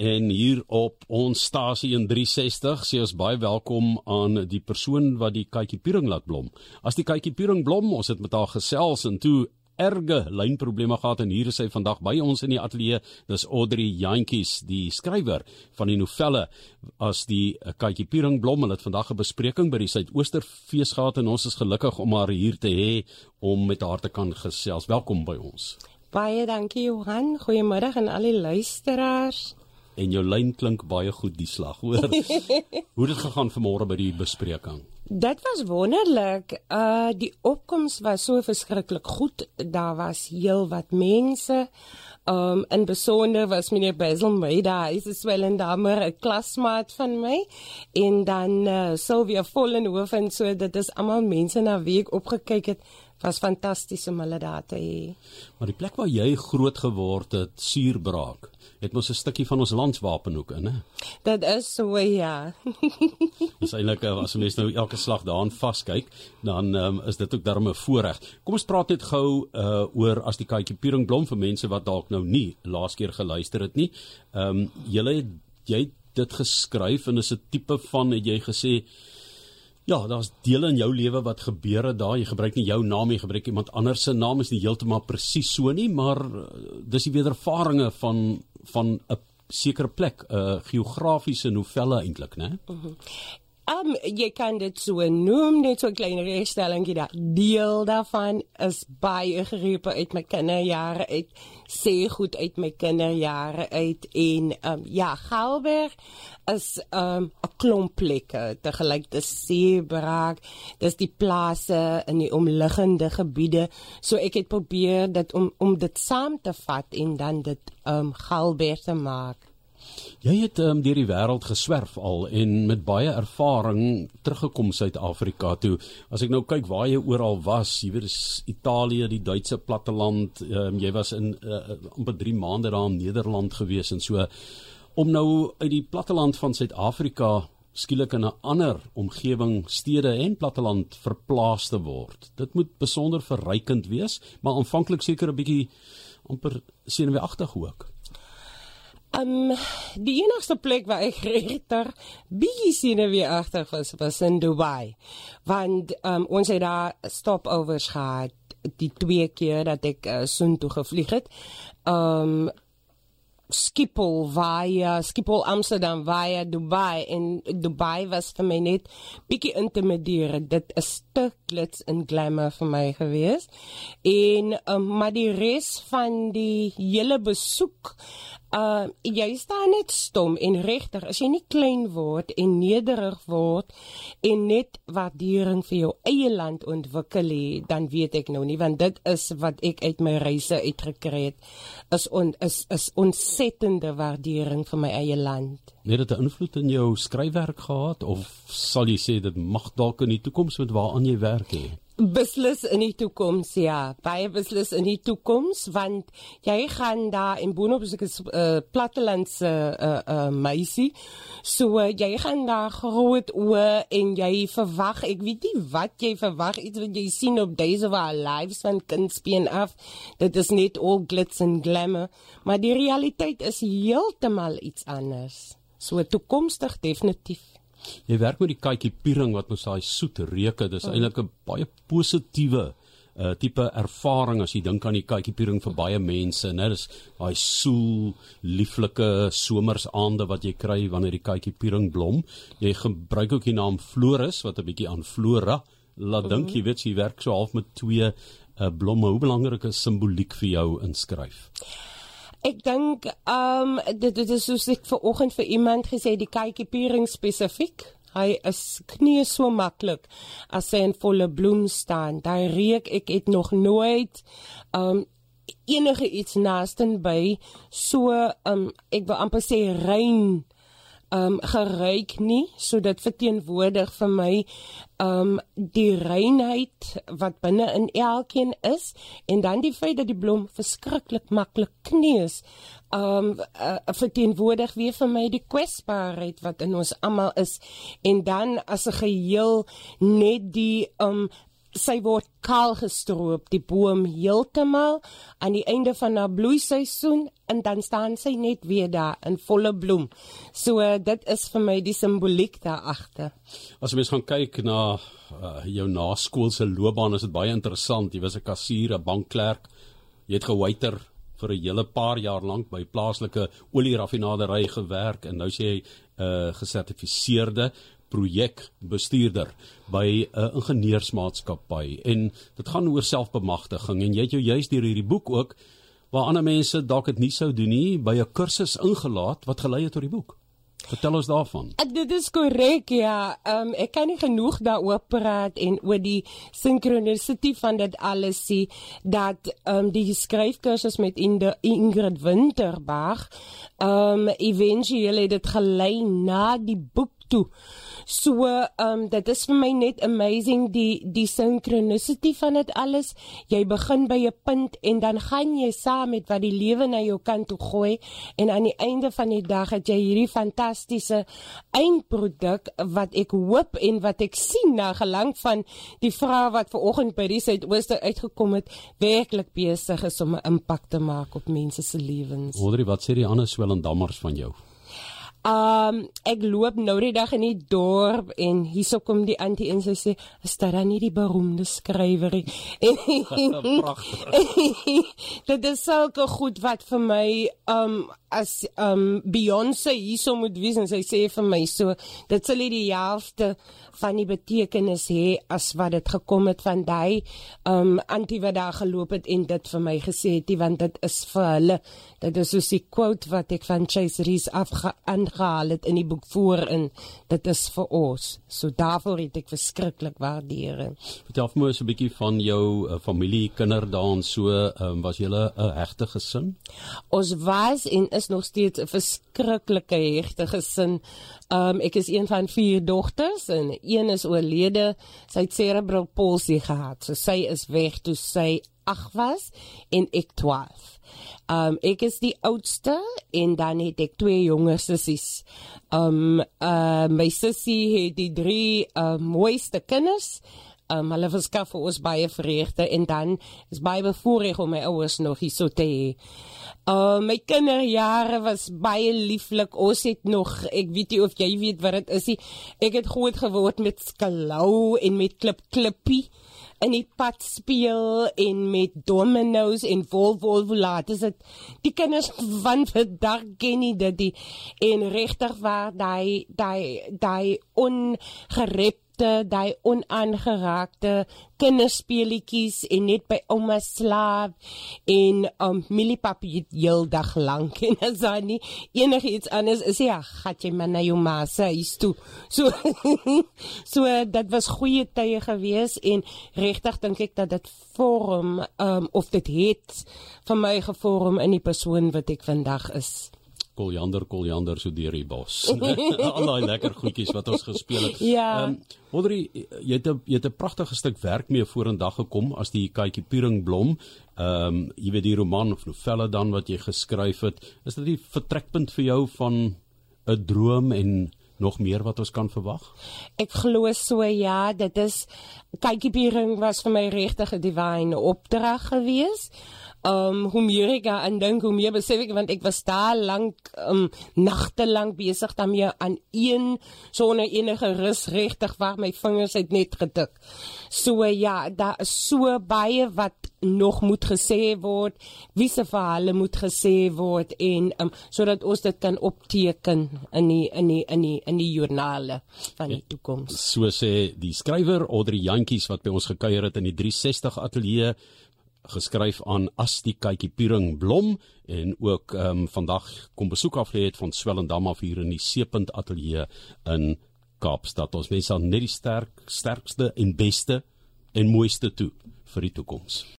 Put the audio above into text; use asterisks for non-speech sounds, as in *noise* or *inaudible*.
en hier op ons stasie in 360 sê ons baie welkom aan die persoon wat die kykie piering laat blom. As die kykie piering blom, ons het met haar gesels en toe erge lynprobleme gehad en hier is sy vandag by ons in die ateljee. Dis Audrey Jantjies, die skrywer van die novelle as die Katjie Pieringblom. Hulle het vandag 'n bespreking by die Suidoosterfees gehad en ons is gelukkig om haar hier te hê om met haar te kan gesels. Welkom by ons. Baie dankie Johan. Goeiemôre aan al die luisteraars. En jou lyn klink baie goed die slag, hoor. *laughs* Hoe het dit gegaan vanmôre by die bespreking? Dit was wonderlik. Uh die opkoms was so verskriklik goed. Daar was heel wat mense. Um in besonder was meneer Basil Meida, hy is wel 'n damer, 'n klasmaat van my. En dan uh, Sylvia Vollenhoven, so dit is almal mense na wie ek opgekyk het. Was fantasties om hulle daar te hê. Maar die plek waar jy groot geword het, Suurbraak het mos 'n stukkie van ons landswapen ook in, hè? Dit is so ja. *laughs* Dis eintlik eh, as mens nou elke slag daarin vaskyk, dan um, is dit ook darm 'n voorreg. Kom ons praat net gou uh oor as die katjie Piering blom vir mense wat dalk nou nie laas keer geluister het nie. Ehm um, julle het jy het dit geskryf en is 'n tipe van het jy gesê Ja, daar's dele in jou lewe wat gebeur het daar. Jy gebruik nie jou naam nie, jy gebruik iemand anders se naam. Is nie heeltemal presies so nie, maar dis die wedervarings van van 'n sekere plek, 'n uh, geografiese novelle eintlik, né? Mhm. Um jy kan dit so noem, net so 'n klein regstellingie daar. Deel daarvan is baie geroepe uit my kinderjare uit, sê goed uit my kinderjare uit en um ja, Gauberg is um 'n klomp plekke te gelyk te seebraak. Dis die plase in die omliggende gebiede. So ek het probeer dit om om dit saam te vat en dan dit um Gauberg te maak. Jy het um, deur die wêreld geswerf al en met baie ervaring teruggekom Suid-Afrika toe. As ek nou kyk waar jy oral was, jy is Italië, die Duitse platteland, um, jy was in uh, amper 3 maande daar in Nederland gewees en so om nou uit die platteland van Suid-Afrika skielik in 'n ander omgewing, stede en platteland verplaas te word. Dit moet besonder verrykend wees, maar aanvanklik seker 'n bietjie amper senuweeagtig ook. Um die enigste plek waar ek regter bietjie sien weer agter was was in Dubai. Want um ons het daar stopovers gehad die twee keer dat ek uh, soontoe gevlieg het. Um Schiphol via Schiphol Amsterdam via Dubai en Dubai was vir my net bietjie intimiderend. Dit is te glits en glamour vir my gewees. En um, maar die res van die hele besoek uh jy staan net stom en regtig as jy nie klein word en nederig word en net waardering vir jou eie land ontwikkel het dan weet ek nou nie want dit is wat ek uit my reise uitgekry het is on, is is ontsettende waardering vir my eie land. Het dit 'n invloed in jou skryfwerk gehad of sal jy sê dit mag dalk in die toekoms met waaraan jy werk hê beslis in die toekoms ja. Baie beslis in die toekoms want jy gaan daar in boonop ek 'n uh, plattelandse uh, uh, meisie. So uh, jy gaan daar groot oë en jy verwag ek weet nie wat jy verwag iets wat jy sien op Days of Our Lives van Kinspien af. Dit is net all glitz and glamour maar die realiteit is heeltemal iets anders. So toekomstig definitief Jy werk met die katjie piering wat mos daai soet reuke, dis oh. eintlik 'n baie positiewe uh tipe ervaring as jy dink aan die katjie piering vir baie mense, né? Dis daai soel, lieflike somersaande wat jy kry wanneer die katjie piering blom. Jy gebruik ook die naam Floris wat 'n bietjie aan flora laat dink, mhm. jy weet jy werk so half met twee uh blomme. Hoe belangrik is simboliek vir jou inskryf? Ek dink ehm um, dit dit is soos ek ver oggend vir iemand gesê die kykie piering spesifiek. Hy is knie so maklik as hy in volle bloem staan. Daai reuk ek het nog nooit ehm um, enige iets naaste by so ehm um, ek wil amper sê rein um geruik nie. So dit verteenwoordig vir my um die reinheid wat binne in elkeen is en dan die feit dat die blom verskriklik maklik kneus um uh, verteenwoordig weer vir my die kwesbaarheid wat in ons almal is. En dan as 'n geheel net die um sy word kaal gestroop die boom heeltemal aan die einde van haar bloeiseisoen en dan staan sy net weer daar in volle bloem. So dit is vir my die simboliek daar agter. As mens gaan kyk na uh, jou naskoolse loopbaan is dit baie interessant. Jy was 'n kassier, 'n bankklerk. Jy het gewaiter vir 'n hele paar jaar lank by plaaslike olieraffinaderry gewerk en nou sê jy 'n uh, gesertifiseerde projekbestuurder by 'n uh, ingenieursmaatskappy en dit gaan oor selfbemagtiging en jy het jou juis deur hierdie boek ook waar ander mense dalk dit nie sou doen nie by 'n kursus ingelaat wat gelei het tot die boek. Vertel ons daarvan. Ek dit is korrek ja. Ehm um, ek kan nie genoeg daaroor praat en oor die sinkronisiteit van dit alles sê dat ehm um, die skryfkursus met Ingrid Winterbach ehm um, eventueel het dit gelei na die boek toe. So um dit is vir my net amazing die die synchronicity van dit alles. Jy begin by 'n punt en dan gaan jy saam met wat die lewe na jou kant toe gooi en aan die einde van die dag het jy hierdie fantastiese eindproduk wat ek hoop en wat ek sien na gelang van die vrae wat ver oggend by die Suidooste uitgekom het, werklik besig is om 'n impak te maak op mense se lewens. Audrey, wat sê die ander swellendammers van jou? Um ek loop nou die dag in die dorp en hierso kom die antie en sy sê, "Is dit dan nie die beroemde skrywer nie?" *laughs* dit is sulke goed wat vir my um as um Beyoncé hierso moet wees en sy sê vir my so, dit sal die helfte van die betekenis hê as wat dit gekom het van daai um antie wat daar geloop het en dit vir my gesê het, want dit is vir hulle. Dit is soos die quote wat ek van Chase Rees afgaan aangehaal het in die boek voorin. Dit is vir ons. So daarvoor het ek verskriklik waardering. Vertel vir my so 'n bietjie van jou uh, familie, kinderdaan so, um, was julle 'n hegte gesin? Ons was en is nog steeds 'n verskriklike hegte gesin. Um ek is een van vier dogters en een is oorlede. Sy het cerebral palsy gehad. So sy is weg toe sy 8 was en ek 12. Um ek is die oudste en dan het ek twee jonger sissies. Um uh my sussie het die drie uh mooiste kinders. Um hulle verskaf vir ons baie vreugde en dan is baie bevoorreg om my ouers nog hier so te hê. Uh my kinderjare was baie lieflik. Ons het nog, ek weet nie of jy weet wat dit is nie. Ek het groot geword met skalou en met klip klippie in die pad speel en met dominoes en vol vol volate is dit die kinders *laughs* van vandag ken nie dit die en regtig waar daai daai daai ongerep liefde, daai onaangeraakte kinderspeletjies en net by ouma slaap en um mieliepap heeldag lank en as daar nie enigiets anders is ja, gat jy maar na jou ma se huis toe. So *laughs* so dit was goeie tye gewees en regtig dink ek dat dit vorm um of dit het vir my gevorm in die persoon wat ek vandag is koljander koljander so deur die bos. *laughs* *laughs* Al daai lekker goedjies wat ons gespeel het. Ja. Ehm um, Audrey, jy het 'n jy het 'n pragtige stuk werk mee vorendag gekom as die Katjie Puring blom. Ehm um, jy weet die roman of novelle dan wat jy geskryf het. Is dit die vertrekpunt vir jou van 'n droom en nog meer wat ons kan verwag? Ek glo so ja, dit is Katjie Puring was vir my regtig 'n divine opdrag geweest um hoe meer ek aan dink hoe meer besef ek want ek was daar lank um nagte lank besig daarmee aan een sonder enige rus regtig waar my vingers het net geduk. So ja, daar is so baie wat nog moet gesê word, wie se verhale moet gesê word en um sodat ons dit kan opteken in die in die in die in die joernale van die toekoms. So sê die skrywer Audrey Jantjies wat by ons gekuier het in die 360 ateljee geskryf aan As die kykie Puring blom en ook ehm um, vandag kom besoek af lê het van Swellendam af hier in die Seepunt Ateljee in Kaapstad. Ons wens aan net die sterk sterkste en beste en mooiste toe vir die toekoms.